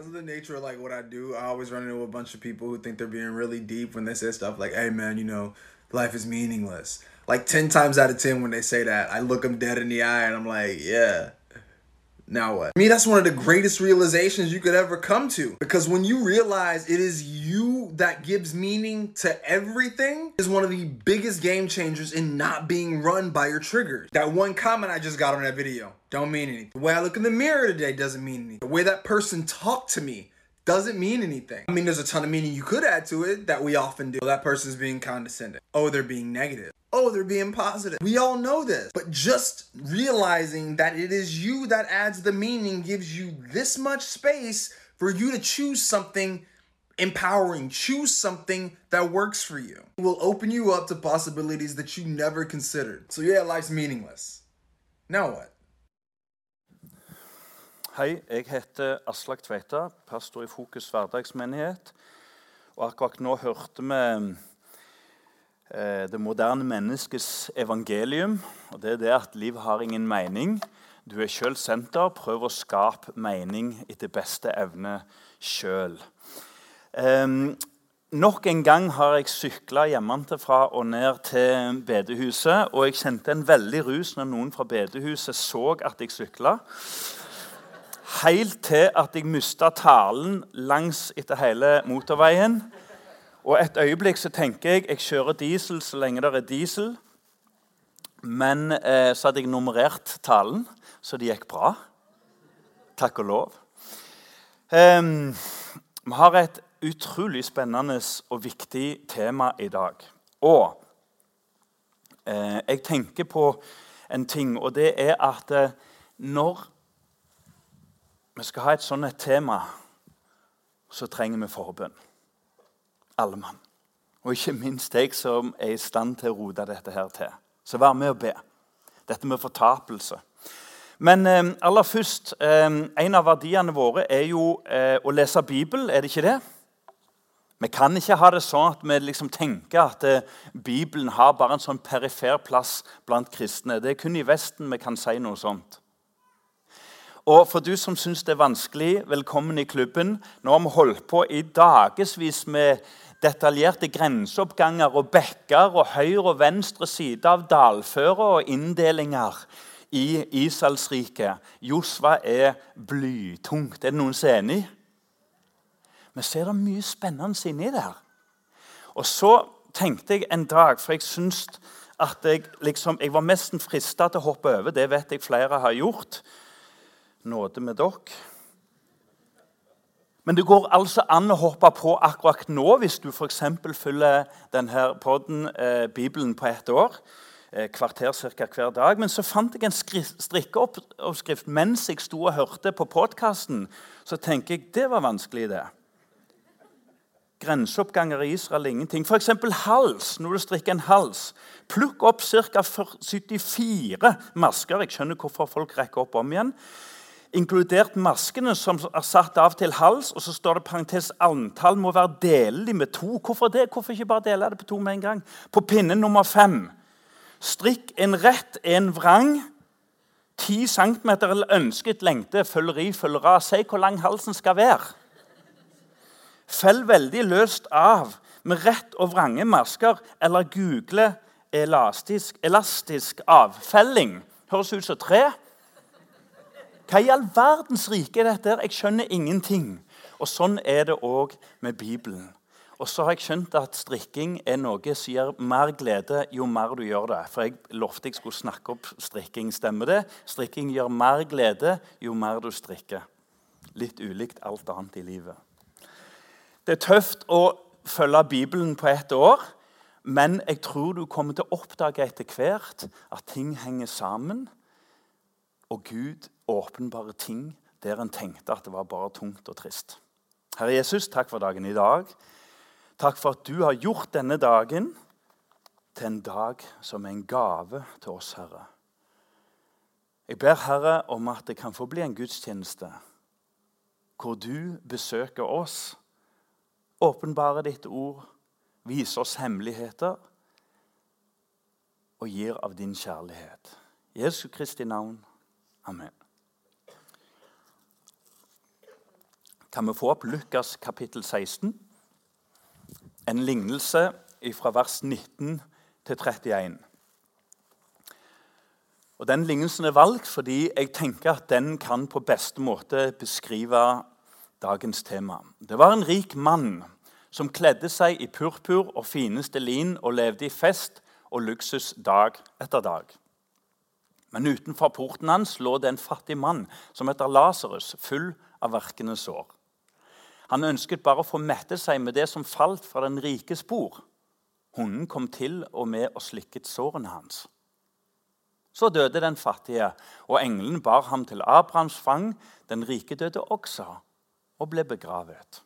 Because of the nature of like what I do, I always run into a bunch of people who think they're being really deep when they say stuff like, "Hey, man, you know, life is meaningless." Like ten times out of ten, when they say that, I look them dead in the eye and I'm like, "Yeah." Now what? I mean, that's one of the greatest realizations you could ever come to. Because when you realize it is you that gives meaning to everything, is one of the biggest game changers in not being run by your triggers. That one comment I just got on that video don't mean anything. The way I look in the mirror today doesn't mean anything. The way that person talked to me doesn't mean anything. I mean, there's a ton of meaning you could add to it that we often do. That person's being condescending. Oh, they're being negative. Oh, they're being positive. We all know this. But just realizing that it is you that adds the meaning gives you this much space for you to choose something empowering. Choose something that works for you. It will open you up to possibilities that you never considered. So, yeah, life's meaningless. Now what? Hei, jeg heter Aslak Tveita, pastor i Fokus hverdagsmenighet. Og akkurat nå hørte vi eh, det moderne menneskets evangelium. Og det er det at livet har ingen mening. Du er sjøl senter. Prøv å skape mening etter beste evne sjøl. Eh, nok en gang har jeg sykla hjemmefra og ned til bedehuset. Og jeg kjente en veldig rus når noen fra bedehuset så at jeg sykla. Helt til at jeg mista talen langs etter hele motorveien. Og et øyeblikk så tenker jeg jeg kjører diesel så lenge det er diesel. Men eh, så hadde jeg nummerert talen, så det gikk bra. Takk og lov. Um, vi har et utrolig spennende og viktig tema i dag. Og eh, jeg tenker på en ting, og det er at eh, når vi skal ha et sånt et tema, så trenger vi forbønn. Alle mann. Og ikke minst jeg som er i stand til å rote dette her til. Så vær med og be. Dette med fortapelse. Men eh, aller først eh, En av verdiene våre er jo eh, å lese Bibelen, er det ikke det? Vi kan ikke ha det sånn at vi liksom tenker at eh, Bibelen har bare en sånn perifer plass blant kristne. Det er kun i Vesten vi kan si noe sånt. Og for du som syns det er vanskelig, velkommen i klubben. Nå har vi holdt på i dagevis med detaljerte grenseoppganger og bekker og høyre og venstre side av dalfører og inndelinger i Israelsriket. Josva er blytungt. Er det noen som er enig? Vi ser det mye spennende inni der. Og så tenkte jeg en dag, for jeg syns at jeg, liksom, jeg var mest frista til å hoppe over. Det vet jeg flere har gjort nåde med dere. Men det går altså an å hoppe på akkurat nå hvis du f.eks. følger denne podden, eh, Bibelen, på ett år. Eh, kvarter cirka hver dag. Men så fant jeg en strikkeoppskrift mens jeg sto og hørte på podkasten. Så tenker jeg det var vanskelig, det. Grenseoppganger i Israel ingenting. F.eks. hals. Når du strikker en hals, plukk opp ca. 74 masker. Jeg skjønner hvorfor folk rekker opp om igjen inkludert maskene som er satt av til hals. Og så står det parentes antall må være delelig med to. Hvorfor det? Hvorfor ikke bare dele det på to med en gang? På pinne nummer fem. Strikk en rett, en vrang. 10 cm eller ønsket lengde. Følger i, følger av. Si hvor lang halsen skal være. Fell veldig løst av med rett og vrange masker, eller google elastisk, elastisk avfelling. Høres ut som tre. Hva i all verdens rike er dette? Jeg skjønner ingenting. Og Sånn er det òg med Bibelen. Og så har jeg skjønt at strikking er noe som gir mer glede jo mer du gjør det. For jeg lovte jeg skulle snakke opp strikking. Stemmer det? Strikking gir mer glede jo mer du strikker. Litt ulikt alt annet i livet. Det er tøft å følge Bibelen på ett år, men jeg tror du kommer til å oppdage etter hvert at ting henger sammen. Og Gud åpenbare ting der en tenkte at det var bare tungt og trist. Herre Jesus, takk for dagen i dag. Takk for at du har gjort denne dagen til en dag som er en gave til oss, Herre. Jeg ber Herre om at det kan få bli en gudstjeneste hvor du besøker oss, åpenbarer ditt ord, viser oss hemmeligheter og gir av din kjærlighet. Jesu Kristi navn. Amen. Kan vi få opp Lukas kapittel 16. En lignelse fra vers 19 til 31. Og Den lignelsen er valgt fordi jeg tenker at den kan på beste måte beskrive dagens tema. Det var en rik mann som kledde seg i purpur og fineste lin og levde i fest og luksus dag etter dag. Men utenfor porten hans lå det en fattig mann som heter Lasarus, full av verkende sår. Han ønsket bare å få mette seg med det som falt fra den rikes bord. Hunden kom til og med og slikket sårene hans. Så døde den fattige, og engelen bar ham til Abrahams fang. Den rike døde også og ble begravet.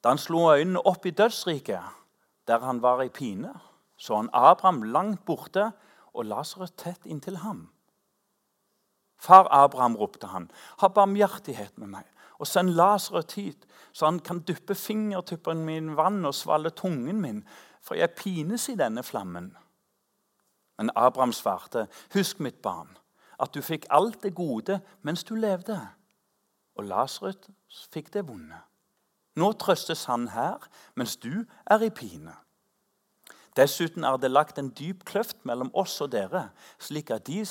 Da han slo øynene opp i dødsriket, der han var i pine, så han Abraham langt borte og Lasarus tett inntil ham. Far Abraham, ropte han, ha barmhjertighet med meg, og send Lasarus hit, så han kan duppe fingertuppen min i vann og svalle tungen min, for jeg pines i denne flammen. Men Abraham svarte, husk, mitt barn, at du fikk alt det gode mens du levde, og Lasarus fikk det vonde. Nå trøstes han her, mens du er i pine. Dessuten er det lagt en dyp kløft mellom oss og dere, slik at de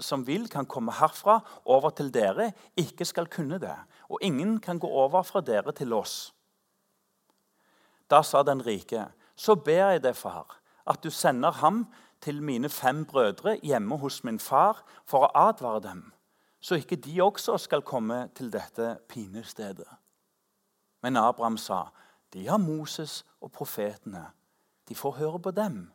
som vil, kan komme herfra over til dere, ikke skal kunne det. Og ingen kan gå over fra dere til oss. Da sa den rike, så ber jeg deg, far, at du sender ham til mine fem brødre hjemme hos min far for å advare dem, så ikke de også skal komme til dette pinestedet. Men Abraham sa, de har Moses og profetene. De får høre på dem.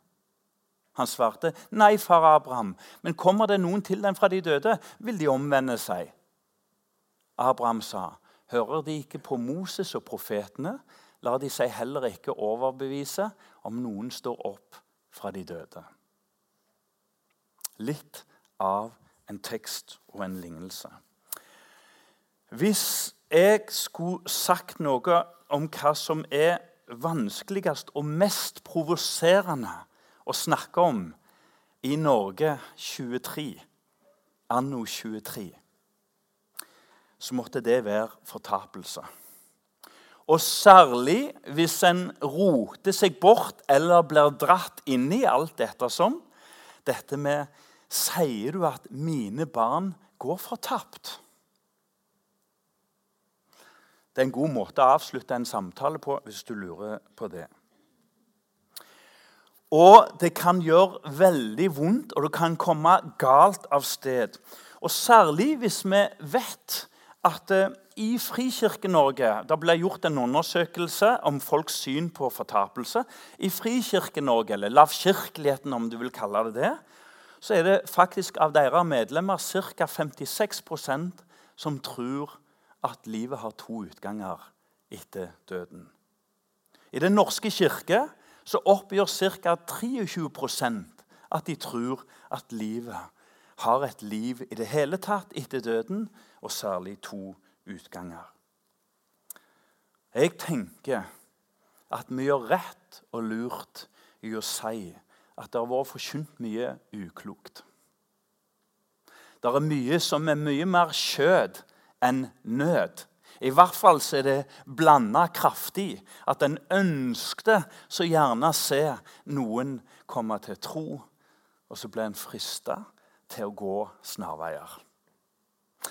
Han svarte, 'Nei, far Abraham, men kommer det noen til dem fra de døde, vil de omvende seg.' Abraham sa, 'Hører de ikke på Moses og profetene?' lar de seg heller ikke overbevise om noen står opp fra de døde. Litt av en tekst og en lignelse. Hvis jeg skulle sagt noe om hva som er vanskeligst og mest provoserende å snakke om i Norge 23, anno 23, så måtte det være fortapelse. Og særlig hvis en roter seg bort eller blir dratt inn i alt dette som dette med Sier du at mine barn går fortapt? Det er en god måte å avslutte en samtale på hvis du lurer på det. Og det kan gjøre veldig vondt, og det kan komme galt av sted. Og Særlig hvis vi vet at uh, i Frikirke-Norge Det ble gjort en undersøkelse om folks syn på fortapelse. I Frikirke-Norge, eller lavkirkeligheten om du vil kalle det det, så er det faktisk av deres medlemmer ca. 56% som tror at livet har to utganger etter døden. I Den norske kirke så oppgjør ca. 23% at de tror at livet har et liv i det hele tatt etter døden, og særlig to utganger. Jeg tenker at vi gjør rett og lurt i å si at det har vært forkynt mye uklokt. Det er mye som er mye mer kjød enn nød. I hvert fall er det blanda kraftig. At en ønskte så gjerne se noen komme til tro, og så ble en frista til å gå snarveier.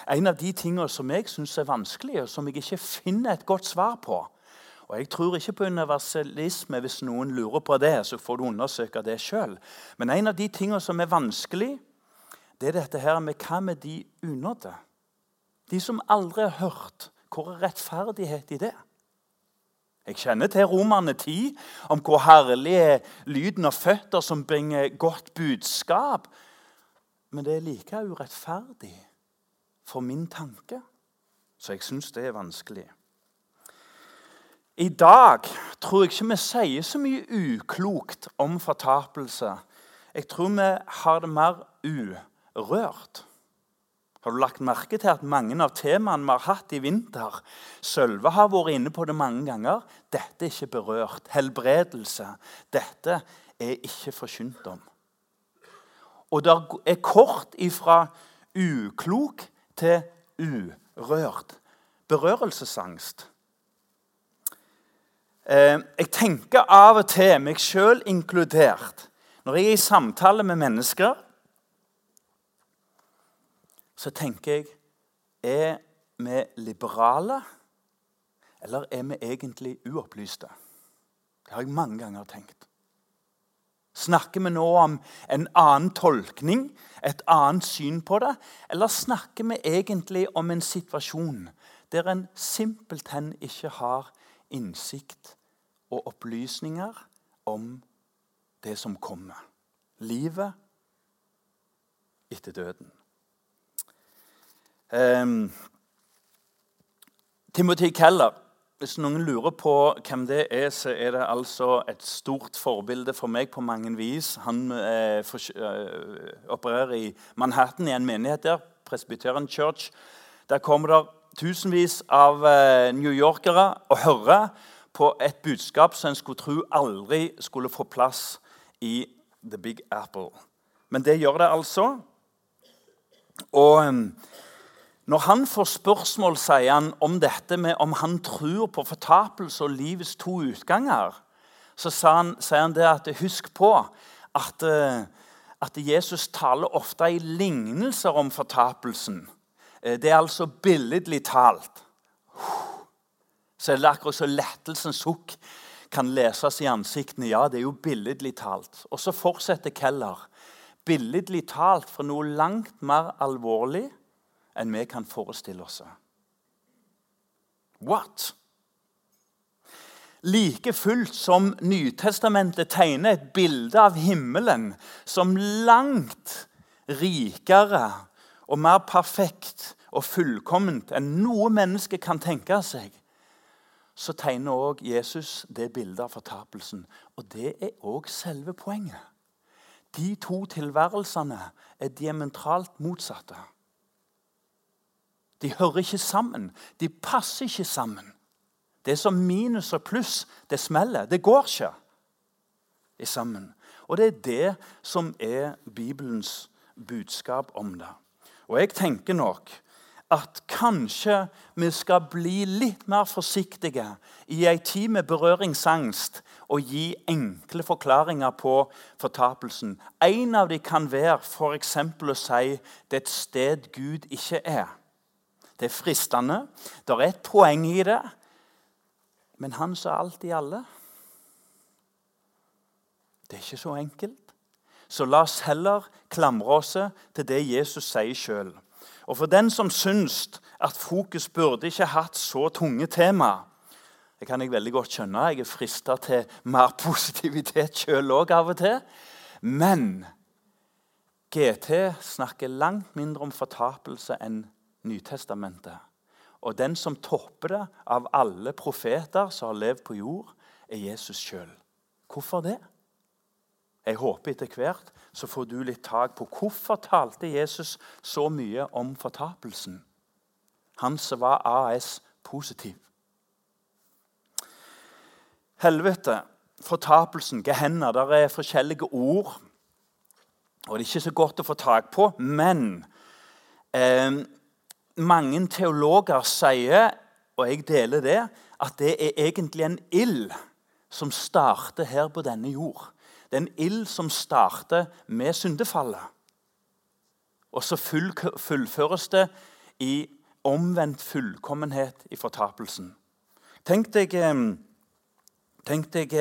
En av de tingene som jeg syns er vanskelig, og som jeg ikke finner et godt svar på og Jeg tror ikke på universalisme. Hvis noen lurer på det, så får du undersøke det sjøl. Men en av de tingene som er vanskelig, det er dette her med hva med de unådde? De som aldri har hørt. Hvor er rettferdighet i det? Jeg kjenner til Romerne 10, om hvor herlig er lyden av føtter som bringer godt budskap. Men det er like urettferdig for min tanke. Så jeg syns det er vanskelig. I dag tror jeg ikke vi sier så mye uklokt om fortapelse. Jeg tror vi har det mer urørt. Har du lagt merke til at mange av temaene vi har hatt i vinter Sølve har vært inne på det mange ganger. Dette er ikke berørt. Helbredelse. Dette er ikke forkynt om. Og det er kort ifra uklok til urørt. berørelsesangst. Eh, jeg tenker av og til, meg sjøl inkludert, når jeg er i samtale med mennesker, så tenker jeg Er vi liberale, eller er vi egentlig uopplyste? Det har jeg mange ganger tenkt. Snakker vi nå om en annen tolkning, et annet syn på det? Eller snakker vi egentlig om en situasjon der en simpelthen ikke har innsikt og opplysninger om det som kommer? Livet etter døden. Um, Timothy Keller hvis noen lurer på hvem det er, så er det altså et stort forbilde for meg på mange vis. Han eh, for, eh, opererer i Manhattan, i en menighet der, Presbyterian Church. Der kommer det tusenvis av eh, newyorkere og hører på et budskap som en skulle tro aldri skulle få plass i The Big Apple. Men det gjør det altså. Og når han får spørsmål sier han, om dette med om han tror på fortapelse og livets to utganger, så han, sier han det at husk på at, eh, at Jesus taler ofte i lignelser om fortapelsen. Eh, det er altså billedlig talt. Så er det akkurat så lettelsens sukk kan leses i ansiktene. Ja, det er jo billedlig talt. Og så fortsetter Keller. Billedlig talt for noe langt mer alvorlig enn vi kan forestille oss. What? Like fullt som Nytestamentet tegner et bilde av himmelen som langt rikere og mer perfekt og fullkomment enn noe menneske kan tenke seg, så tegner òg Jesus det bildet av fortapelsen. Og det er òg selve poenget. De to tilværelsene er diametralt motsatte. De hører ikke sammen. De passer ikke sammen. Det er som minus og pluss. Det smeller. Det går ikke i sammen. Og det er det som er Bibelens budskap om det. Og jeg tenker nok at kanskje vi skal bli litt mer forsiktige i ei tid med berøringsangst og gi enkle forklaringer på fortapelsen. En av dem kan være f.eks. å si det er et sted Gud ikke er. Det er fristende. Det er et poeng i det. Men han sa alt i alle. Det er ikke så enkelt. Så la oss heller klamre oss til det Jesus sier sjøl. Og for den som syns at fokus burde ikke hatt så tunge tema Det kan jeg veldig godt skjønne. Jeg er frista til mer positivitet sjøl òg av og til. Men GT snakker langt mindre om fortapelse enn Nytestamentet. Og den som topper det av alle profeter som har levd på jord, er Jesus sjøl. Hvorfor det? Jeg håper etter hvert så får du litt tak på hvorfor talte Jesus så mye om fortapelsen. Han som var AS positiv. Helvete, fortapelsen, gehenna, der er forskjellige ord. Og Det er ikke så godt å få tak på, men eh, mange teologer sier, og jeg deler det, at det er egentlig en ild som starter her på denne jord. Det er en ild som starter med syndefallet. Og så fullføres det i omvendt fullkommenhet i fortapelsen. Tenk deg, tenk deg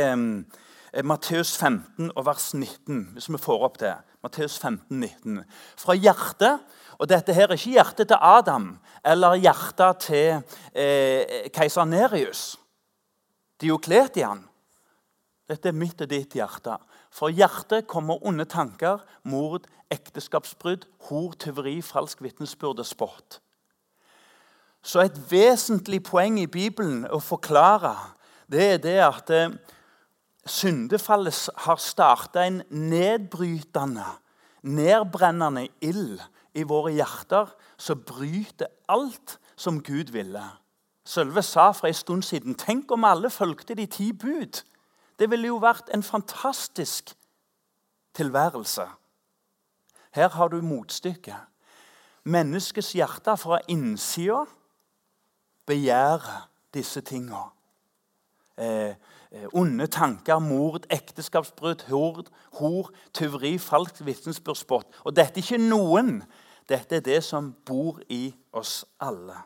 Matteus 15 og vers 19, hvis vi får opp det. Matteus 15, 19. Fra hjertet Og dette her er ikke hjertet til Adam eller hjertet til eh, keiser Nerius. Diokletian. Dette er mitt og ditt hjerte. For hjertet kommer onde tanker, mord, ekteskapsbrudd, hor, tyveri, falsk vitnesbyrd og spott. Så et vesentlig poeng i Bibelen å forklare det er det at eh, syndefallet har starta en nedbrytende, nedbrennende ild i våre hjerter så bryter alt som Gud ville. Sølve sa for en stund siden tenk om alle fulgte de ti bud. Det ville jo vært en fantastisk tilværelse. Her har du motstykket. Menneskets hjerte fra innsida begjærer disse tinga. Eh, eh, onde tanker, mord, ekteskapsbrudd, hord, hor, tyveri, falskt vitnesbyrdspott. Og dette er ikke noen. Dette er det som bor i oss alle.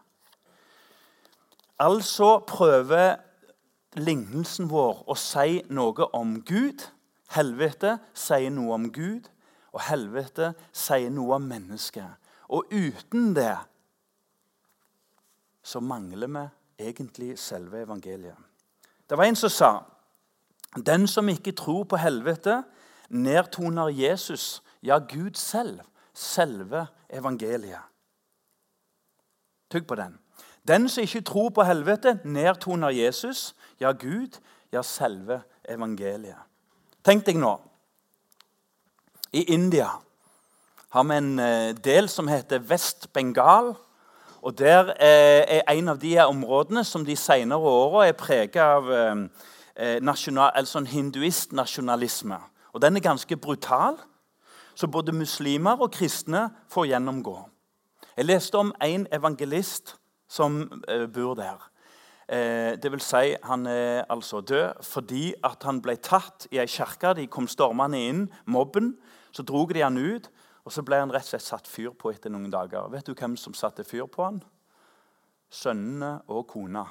Altså prøver lignelsen vår å si noe om Gud. Helvete sier noe om Gud, og helvete sier noe om mennesket. Og uten det så mangler vi egentlig selve evangeliet. Det var en som sa den som ikke tror på helvete, nedtoner Jesus, ja, Gud selv, selve evangeliet. Tygg på den. Den som ikke tror på helvete, nedtoner Jesus, ja, Gud, ja, selve evangeliet. Tenk deg nå I India har vi en eh, del som heter Vest-Bengal. Og Der er en av de områdene som de senere åra er preget av eh, eh, nasjonal, altså hinduistnasjonalisme. Og Den er ganske brutal, så både muslimer og kristne får gjennomgå. Jeg leste om en evangelist som eh, bor der. Det vil si, han er altså død fordi han ble tatt i ei kirke. De kom stormende inn, mobben. Så drog de han ut. Og så ble han rett og slett satt fyr på etter noen dager. Vet du hvem som satte fyr på han? Sønnene og kona.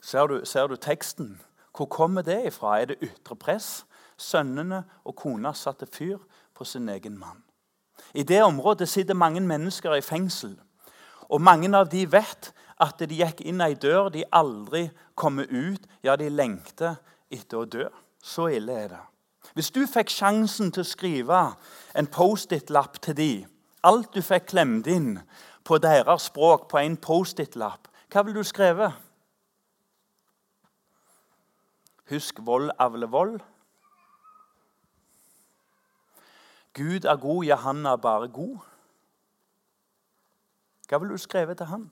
Ser du, ser du teksten? Hvor kommer det ifra? Er det ytre press? Sønnene og kona satte fyr på sin egen mann. I det området sitter mange mennesker i fengsel. Og mange av de vet at de gikk inn ei dør de aldri kommer ut. Ja, de lengter etter å dø. Så ille er det. Hvis du fikk sjansen til å skrive en Post-It-lapp til de, alt du fikk klemt inn på deres språk på en Post-It-lapp, hva ville du skrevet? Husk vold avler vold. Gud er god, ja, han er bare god. Hva ville du skrevet til han?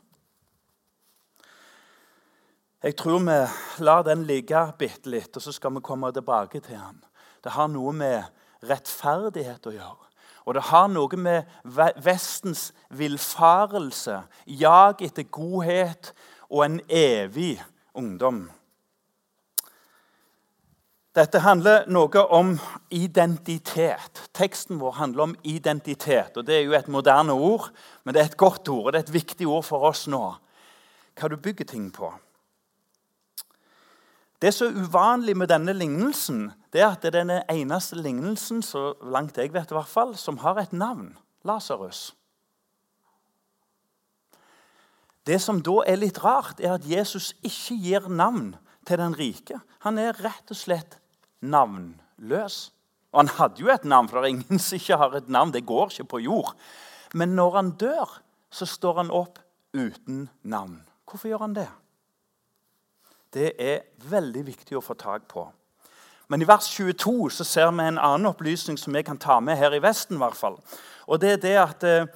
Jeg tror vi lar den ligge bitte litt, og så skal vi komme tilbake til han. Det har noe med rettferdighet å gjøre. Og det har noe med Vestens villfarelse, jag etter godhet og en evig ungdom. Dette handler noe om identitet. Teksten vår handler om identitet. og Det er jo et moderne ord, men det er et godt ord, og det er et viktig ord for oss nå. Hva du bygger ting på. Det er så uvanlig med denne lignelsen, det er at det er den eneste lignelsen så langt jeg vet i hvert fall, som har et navn. Lasarus. Det som da er litt rart, er at Jesus ikke gir navn til den rike. Han er rett og slett navnløs. Og han hadde jo et navn, for det er ingen som ikke har et navn. Det går ikke på jord. Men når han dør, så står han opp uten navn. Hvorfor gjør han det? Det er veldig viktig å få tak på. Men i vers 22 så ser vi en annen opplysning som vi kan ta med her i Vesten. I hvert fall. Og Det er det at eh,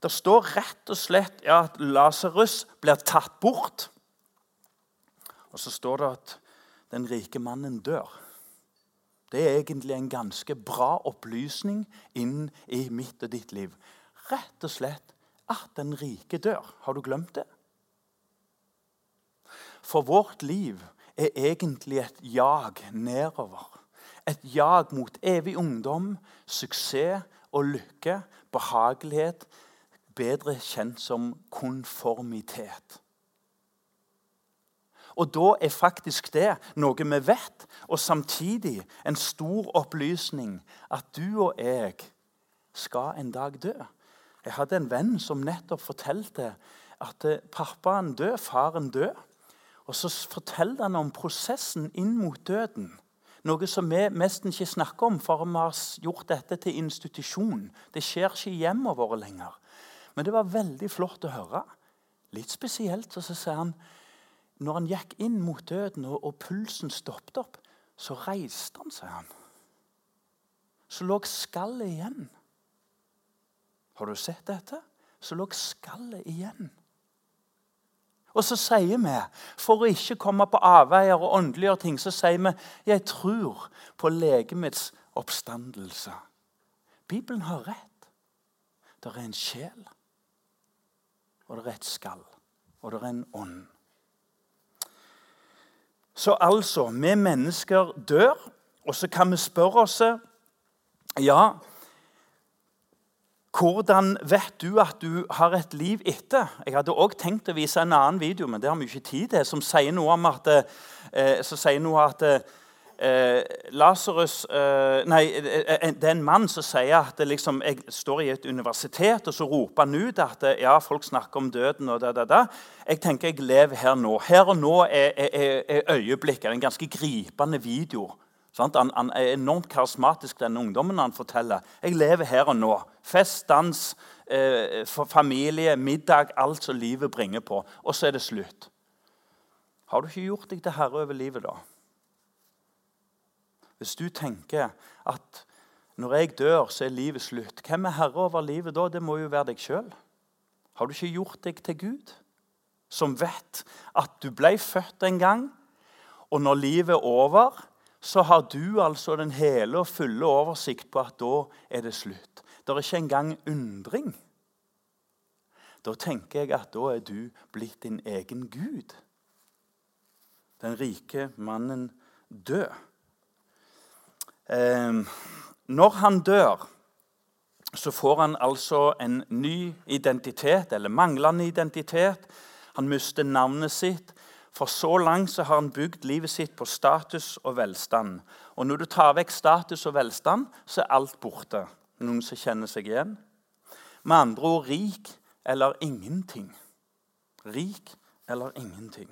det står rett og slett ja, at Lasarus blir tatt bort. Og så står det at den rike mannen dør. Det er egentlig en ganske bra opplysning inn i mitt og ditt liv. Rett og slett at den rike dør. Har du glemt det? For vårt liv er egentlig et jag nedover. Et jag mot evig ungdom, suksess og lykke, behagelighet, bedre kjent som konformitet. Og da er faktisk det noe vi vet, og samtidig en stor opplysning at du og jeg skal en dag dø. Jeg hadde en venn som nettopp fortalte at pappaen død, faren død. Og så forteller han om prosessen inn mot døden. Noe som vi nesten ikke snakker om, for vi har gjort dette til institusjon. Det skjer ikke i hjemmene våre lenger. Men det var veldig flott å høre. Litt spesielt. Og så sier han når han gikk inn mot døden, og, og pulsen stoppet opp, så reiste han, sier han. Så lå skallet igjen. Har du sett dette? Så lå skallet igjen. Og så sier vi, for å ikke komme på avveier og åndeliggjøre ting, så sier vi jeg tror på legemets oppstandelse. Bibelen har rett. Det er en sjel. og det er et skall, og det er en ånd. Så altså, vi mennesker dør, og så kan vi spørre oss Ja, hvordan vet du at du har et liv etter? Jeg hadde også tenkt å vise en annen video, men det har vi ikke tid til, som sier noe om at, eh, sier noe at eh, eh, Nei, eh, eh, det er en mann som sier at liksom, jeg står i et universitet, og så roper han ut at ja, folk snakker om døden og da, da, da. Jeg tenker jeg lever her nå. Her og nå er, er, er øyeblikket. En ganske gripende video. Han, han, er enormt karismatisk, denne ungdommen han forteller. Jeg lever her og nå. Fest, dans, eh, familie, middag, alt som livet bringer på. Og så er det slutt. Har du ikke gjort deg til herre over livet, da? Hvis du tenker at når jeg dør, så er livet slutt, hvem er herre over livet da? Det må jo være deg sjøl. Har du ikke gjort deg til Gud, som vet at du ble født en gang, og når livet er over, så har du altså den hele og fulle oversikt på at da er det slutt. Det er ikke engang undring. Da tenker jeg at da er du blitt din egen gud. Den rike mannen død. Eh, når han dør, så får han altså en ny identitet, eller manglende identitet. Han mister navnet sitt. For så langt så har han bygd livet sitt på status og velstand. Og når du tar vekk status og velstand, så er alt borte. Noen som kjenner seg igjen? Med andre ord rik eller ingenting. Rik eller ingenting.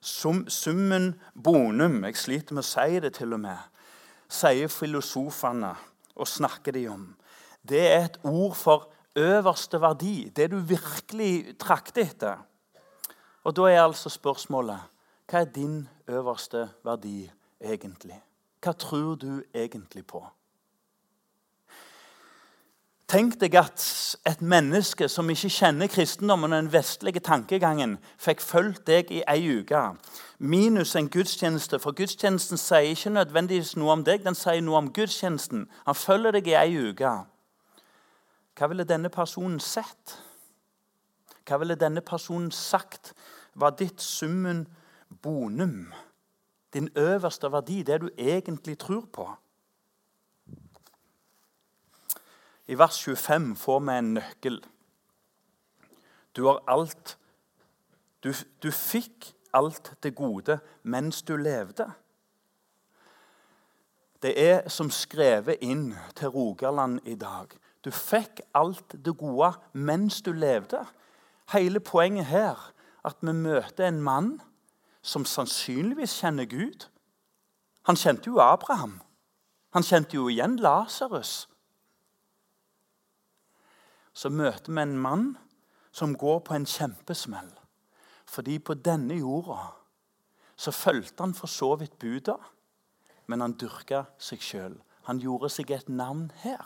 Sum, summen bonum, jeg sliter med å si det til og med, sier filosofene og snakker de om. Det er et ord for øverste verdi, det du virkelig trakter etter. Og Da er altså spørsmålet hva er din øverste verdi egentlig? Hva tror du egentlig på? Tenk deg at et menneske som ikke kjenner kristendommen og den vestlige tankegangen, fikk fulgt deg i ei uke, minus en gudstjeneste. For gudstjenesten sier ikke nødvendigvis noe om deg, den sier noe om gudstjenesten. Han følger deg i ei uke. Hva ville denne personen sett? Hva ville denne personen sagt var ditt summen bonum? Din øverste verdi, det du egentlig tror på? I vers 25 får vi en nøkkel. Du har alt Du, du fikk alt det gode mens du levde. Det er som skrevet inn til Rogaland i dag. Du fikk alt det gode mens du levde. Hele poenget her at vi møter en mann som sannsynligvis kjenner Gud. Han kjente jo Abraham. Han kjente jo igjen Lasarus så møter vi en mann som går på en kjempesmell. Fordi på denne jorda så fulgte han for så vidt buda, men han dyrka seg sjøl. Han gjorde seg et navn her.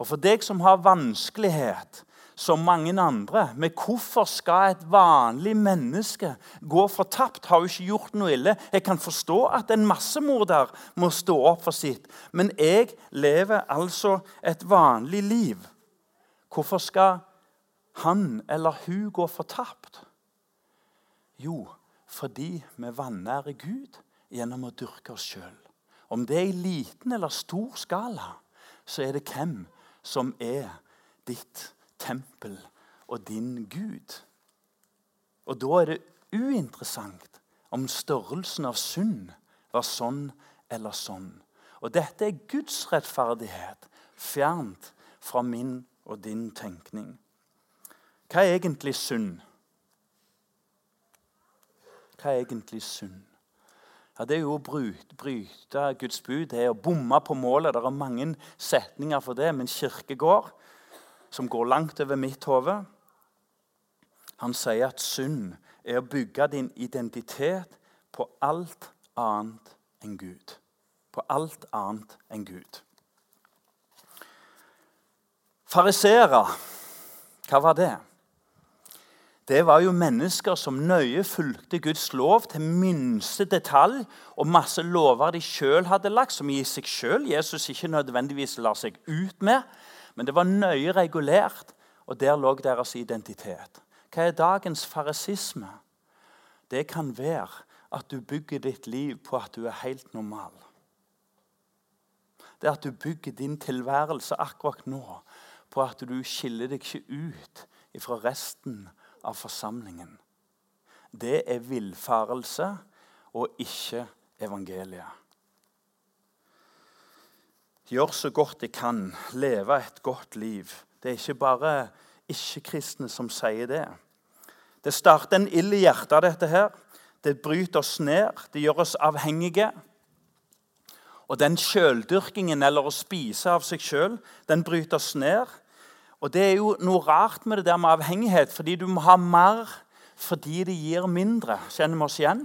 Og For deg som har vanskelighet som mange andre. Men hvorfor skal et vanlig menneske gå fortapt? Har jo ikke gjort noe ille. Jeg kan forstå at en massemorder må stå opp for sitt. Men jeg lever altså et vanlig liv. Hvorfor skal han eller hun gå fortapt? Jo, fordi vi vanærer Gud gjennom å dyrke oss sjøl. Om det er i liten eller stor skala, så er det hvem som er ditt tempel og din Gud. Og da er det uinteressant om størrelsen av synd var sånn eller sånn. Og dette er Guds rettferdighet, fjernt fra min og din tenkning. Hva er egentlig synd? Hva er egentlig synd? Ja, Det er jo å bryte, Guds bud, det er å bomme på målet. Det er mange setninger for det, men Kirkegård som går langt over mitt hode. Han sier at synd er å bygge din identitet på alt annet enn Gud. På alt annet enn Gud. Farisere, hva var det? Det var jo mennesker som nøye fulgte Guds lov til minste detalj, og masse lover de sjøl hadde lagt, som i seg sjøl Jesus ikke nødvendigvis lar seg ut med. Men det var nøye regulert, Og der lå deres identitet. Hva er dagens farisisme? Det kan være at du bygger ditt liv på at du er helt normal. Det er at du bygger din tilværelse akkurat nå på at du skiller deg ikke ut fra resten av forsamlingen. Det er villfarelse og ikke evangeliet. Gjør så godt de kan, leve et godt liv. Det er ikke bare ikke-kristne som sier det. Det starter en ild i hjertet, dette her. Det bryter oss ned, det gjør oss avhengige. Og den sjøldyrkingen, eller å spise av seg sjøl, den bryter oss ned. Og det er jo noe rart med det der med avhengighet, fordi du må ha mer fordi det gir mindre. Kjenner vi oss igjen?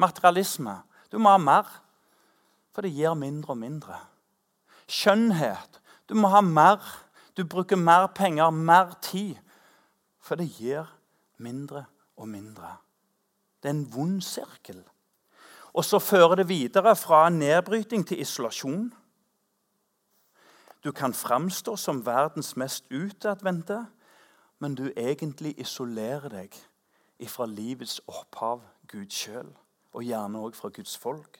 Materialisme. Du må ha mer, for det gir mindre og mindre. Skjønnhet. Du må ha mer. Du bruker mer penger, mer tid, for det gir mindre og mindre. Det er en vond sirkel. Og så fører det videre fra nedbryting til isolasjon. Du kan framstå som verdens mest utadvendte, men du egentlig isolerer deg fra livets opphav, Gud sjøl, og gjerne òg fra Guds folk.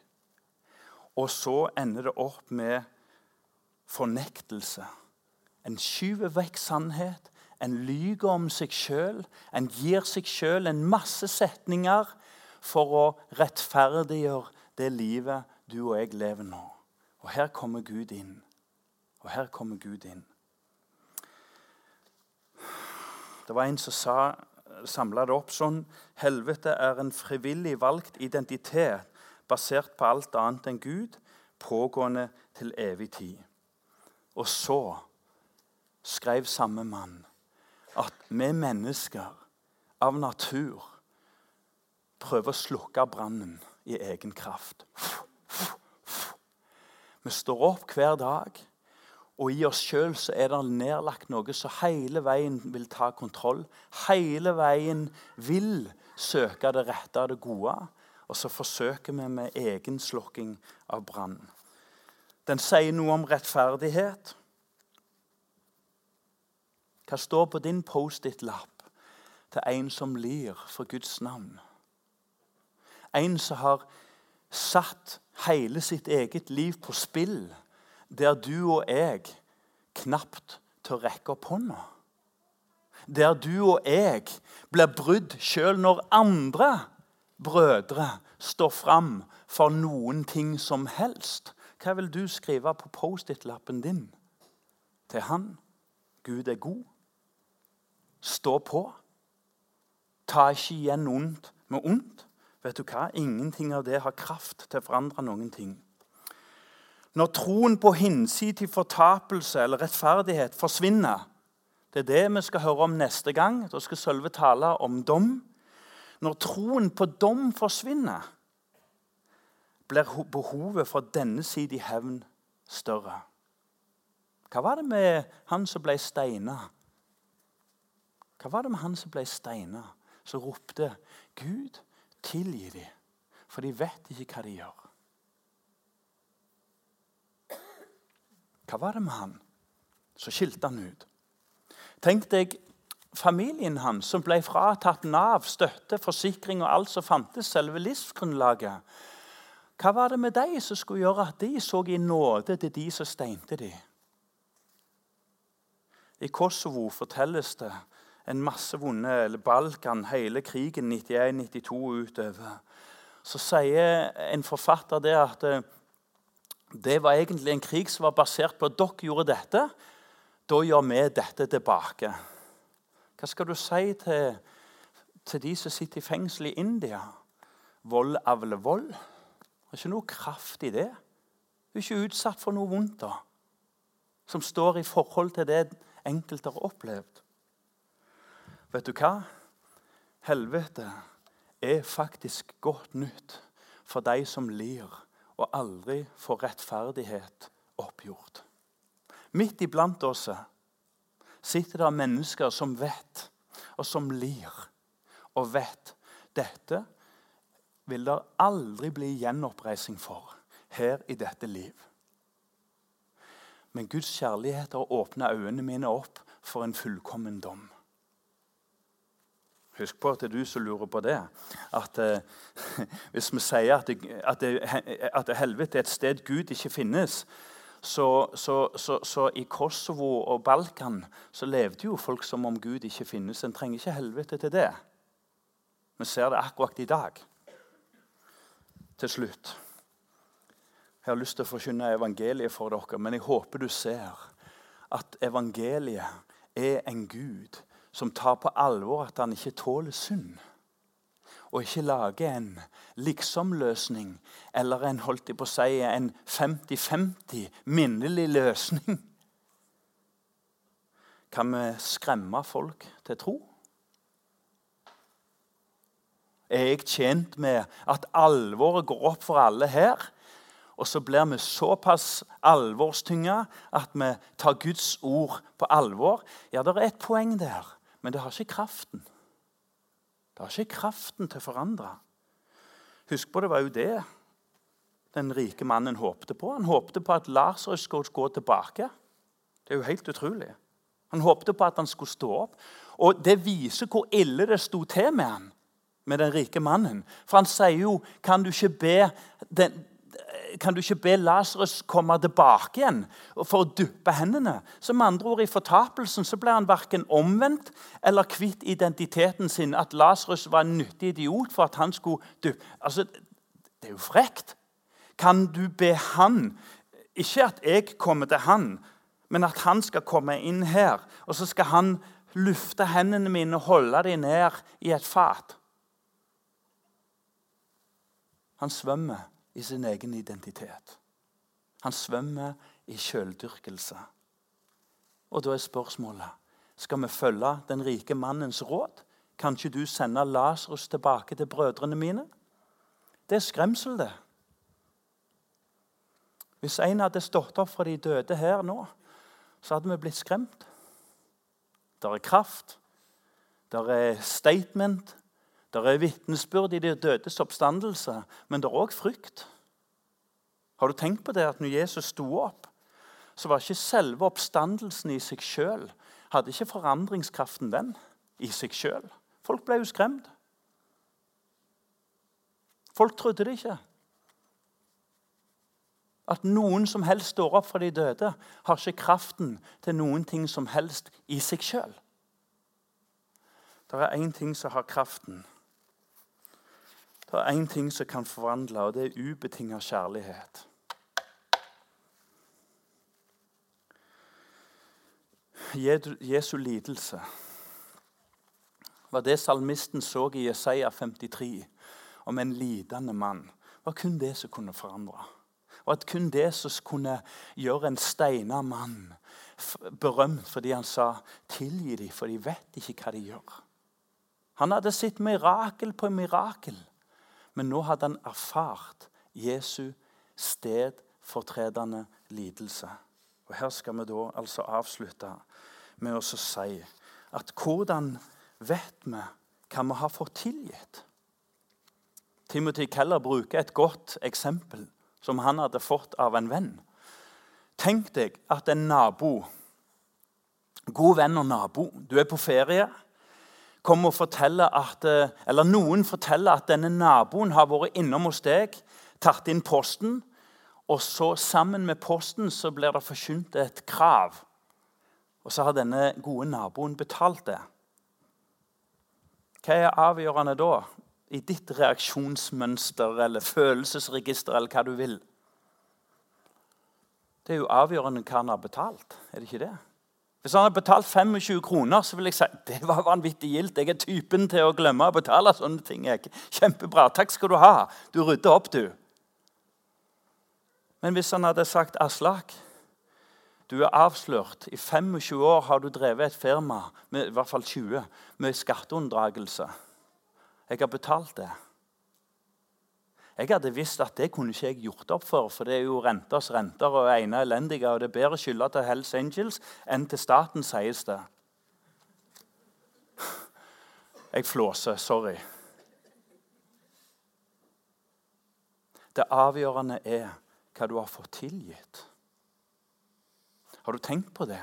Og så ender det opp med fornektelse. En skyver vekk sannhet, en lyver om seg sjøl, en gir seg sjøl en masse setninger for å rettferdiggjøre det livet du og jeg lever nå. Og her kommer Gud inn. Og her kommer Gud inn. Det var en som sa samla det opp sånn Helvete er en frivillig valgt identitet basert på alt annet enn Gud, pågående til evig tid. Og så skrev samme mann at vi mennesker av natur prøver å slukke brannen i egen kraft. Vi står opp hver dag og i oss sjøl er det nedlagt noe som hele veien vil ta kontroll. Hele veien vil søke det rette og det gode. Og så forsøker vi med egen slukking av brann. Den sier noe om rettferdighet. Hva står på din Post-It-lapp til en som lir for Guds navn? En som har satt hele sitt eget liv på spill der du og jeg knapt tør rekke opp hånda. Der du og jeg blir brudd sjøl når andre brødre står fram for noen ting som helst. Hva vil du skrive på Post-It-lappen din til han? Gud er god. Stå på. Ta ikke igjen ondt med ondt. Vet du hva? Ingenting av det har kraft til å forandre noen ting. Når troen på hinsidig fortapelse eller rettferdighet forsvinner Det er det vi skal høre om neste gang. Da skal Sølve tale om dom. Når troen på dom forsvinner, blir behovet for denne side i hevn større. Hva var det med han som ble steina? Hva var det med han som ble steina, som ropte 'Gud, tilgi dem', for de vet ikke hva de gjør? Hva var det med han? Så skilte han ut. Tenk deg familien hans som ble fratatt Nav, støtte, forsikring og alt som fantes, selve livsgrunnlaget. Hva var det med dem som skulle gjøre at de så i nåde til de som steinte dem? I Kosovo fortelles det en masse vonde eller Balkan, hele krigen 91-92 utover. Så sier en forfatter det at eh, det var egentlig en krig som var basert på at dere gjorde dette. Da gjør vi dette tilbake. Hva skal du si til, til de som sitter i fengsel i India? Vold avler vold. Det er ikke noe kraft i det. Du er ikke utsatt for noe vondt da, som står i forhold til det enkelte har opplevd. Vet du hva? Helvete er faktisk godt nytt for de som lir og aldri får rettferdighet oppgjort. Midt iblant oss sitter det mennesker som vet, og som lir, og vet dette vil det aldri bli gjenoppreising for her i dette liv. Men Guds kjærlighet har åpna øynene mine opp for en fullkommen dom. Husk på at det er du som lurer på det. At eh, Hvis vi sier at, det, at, det, at helvete er et sted Gud ikke finnes, så, så, så, så, i Kosovo og Balkan så levde jo folk som om Gud ikke finnes. En trenger ikke helvete til det. Vi ser det akkurat i dag. Til slutt. Jeg har lyst til å forkynne evangeliet for dere, men jeg håper du ser at evangeliet er en Gud som tar på alvor at han ikke tåler synd. Og ikke lager en liksom-løsning eller en holdt jeg på å si, en 50-50 minnelig løsning. Kan vi skremme folk til tro? Er jeg tjent med at alvoret går opp for alle her? Og så blir vi såpass alvorstynga at vi tar Guds ord på alvor. Ja, det er et poeng der, men det har ikke kraften. Det har ikke kraften til å forandre. Husk på det var jo det den rike mannen håpte på. Han håpte på at Lasarus skulle gå tilbake. Det er jo helt utrolig. Han håpte på at han skulle stå opp. Og Det viser hvor ille det sto til med han, med den rike mannen. For han sier jo Kan du ikke be den, kan du ikke be Lasarus komme tilbake igjen for å duppe hendene? Så med andre ord I fortapelsen så ble han verken omvendt eller kvitt identiteten sin. At Lasarus var en nyttig idiot for at han skulle duppe Altså, Det er jo frekt. Kan du be han Ikke at jeg kommer til han, men at han skal komme inn her. Og så skal han lufte hendene mine og holde dem ned i et fat. Han svømmer i sin egen identitet. Han svømmer i sjøldyrkelse. Og da er spørsmålet skal vi følge den rike mannens råd. Kan ikke du sende Lasarus tilbake til brødrene mine? Det er skremsel, det. Hvis en hadde stått opp fra de døde her nå, så hadde vi blitt skremt. Der er kraft, der er statement, det er vitnesbyrd i de dødes oppstandelse, men det er òg frykt. Har du tenkt på det at når Jesus sto opp, så var ikke selve oppstandelsen i seg sjøl Hadde ikke forandringskraften den i seg sjøl. Folk ble jo skremt. Folk trodde det ikke. At noen som helst står opp fra de døde, har ikke kraften til noen ting som helst i seg sjøl. Det er én ting som har kraften, det er én ting som kan forvandle, og det er ubetinga kjærlighet. Jesu lidelse var det salmisten så i Jesaja 53 om en lidende mann. Var kun det som kunne forandre. Og at kun det som kunne gjøre en steina mann berømt fordi han sa 'tilgi dem, for de vet ikke hva de gjør'. Han hadde sett mirakel på mirakel. Men nå hadde han erfart Jesu stedfortredende lidelse. Og Her skal vi da altså avslutte med å si at hvordan vet vi hva vi har fått tilgitt? Timothy Keller bruker et godt eksempel som han hadde fått av en venn. Tenk deg at en nabo, god venn og nabo Du er på ferie kommer og forteller at, eh, eller Noen forteller at denne naboen har vært innom hos deg, tatt inn posten, og så sammen med posten så blir det forkynt et krav. Og så har denne gode naboen betalt det. Hva er avgjørende da? I ditt reaksjonsmønster eller følelsesregister eller hva du vil. Det er jo avgjørende hva han har betalt. Er det ikke det? Hvis han hadde betalt 25 kroner, så ville jeg si det var vanvittig gildt. Jeg er typen til å glemme å betale sånne ting. Jeg. Kjempebra. Takk skal du ha. Du rydder opp, du. Men hvis han hadde sagt Aslak, du er avslørt. I 25 år har du drevet et firma, med, i hvert fall 20, med skatteunndragelse. Jeg har betalt det. Jeg hadde visst at det kunne ikke jeg gjort opp for, for det er jo renters renter og ene elendige, og det er bedre skylda til Hells Angels enn til staten, sies det. Jeg flåser. Sorry. Det avgjørende er hva du har fått tilgitt. Har du tenkt på det?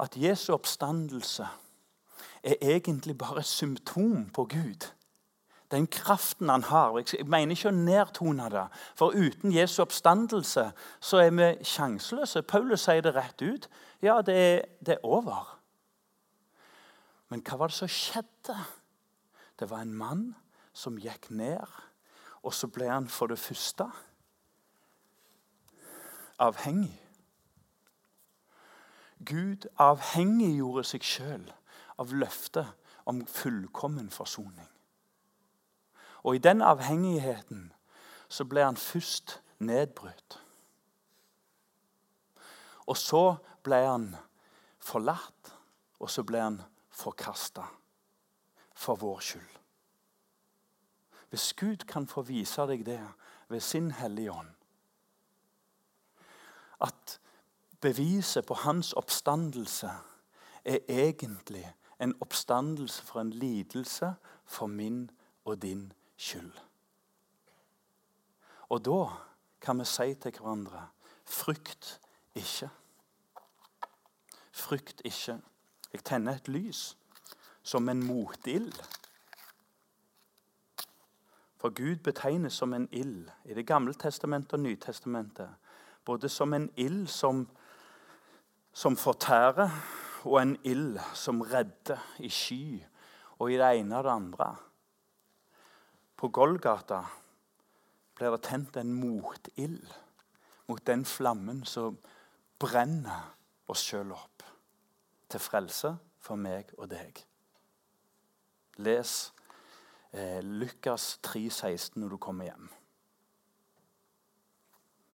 at Jesu oppstandelse er egentlig bare et symptom på Gud. Den kraften han har. Jeg mener ikke å nedtone det. For uten Jesu oppstandelse så er vi sjanseløse. Paulus sier det rett ut. Ja, det er, det er over. Men hva var det som skjedde? Det var en mann som gikk ned, og så ble han for det første avhengig. Gud avhengiggjorde seg sjøl av løftet om fullkommen forsoning. Og i den avhengigheten så ble han først nedbrutt. Og så ble han forlatt, og så ble han forkasta for vår skyld. Hvis Gud kan få vise deg det ved sin Hellige Ånd At beviset på hans oppstandelse er egentlig en oppstandelse for en lidelse for min og din skyld. Og da kan vi si til hverandre frykt ikke. Frykt ikke. Jeg tenner et lys som en motild. For Gud betegnes som en ild i Det gamle testamentet og Nytestamentet. Både som en ild som, som fortærer, og en ild som redder i sky, og i det ene og det andre. På Golgata blir det tent en motild mot den flammen som brenner oss sjøl opp. Til frelse for meg og deg. Les eh, Lukas 3,16 når du kommer hjem.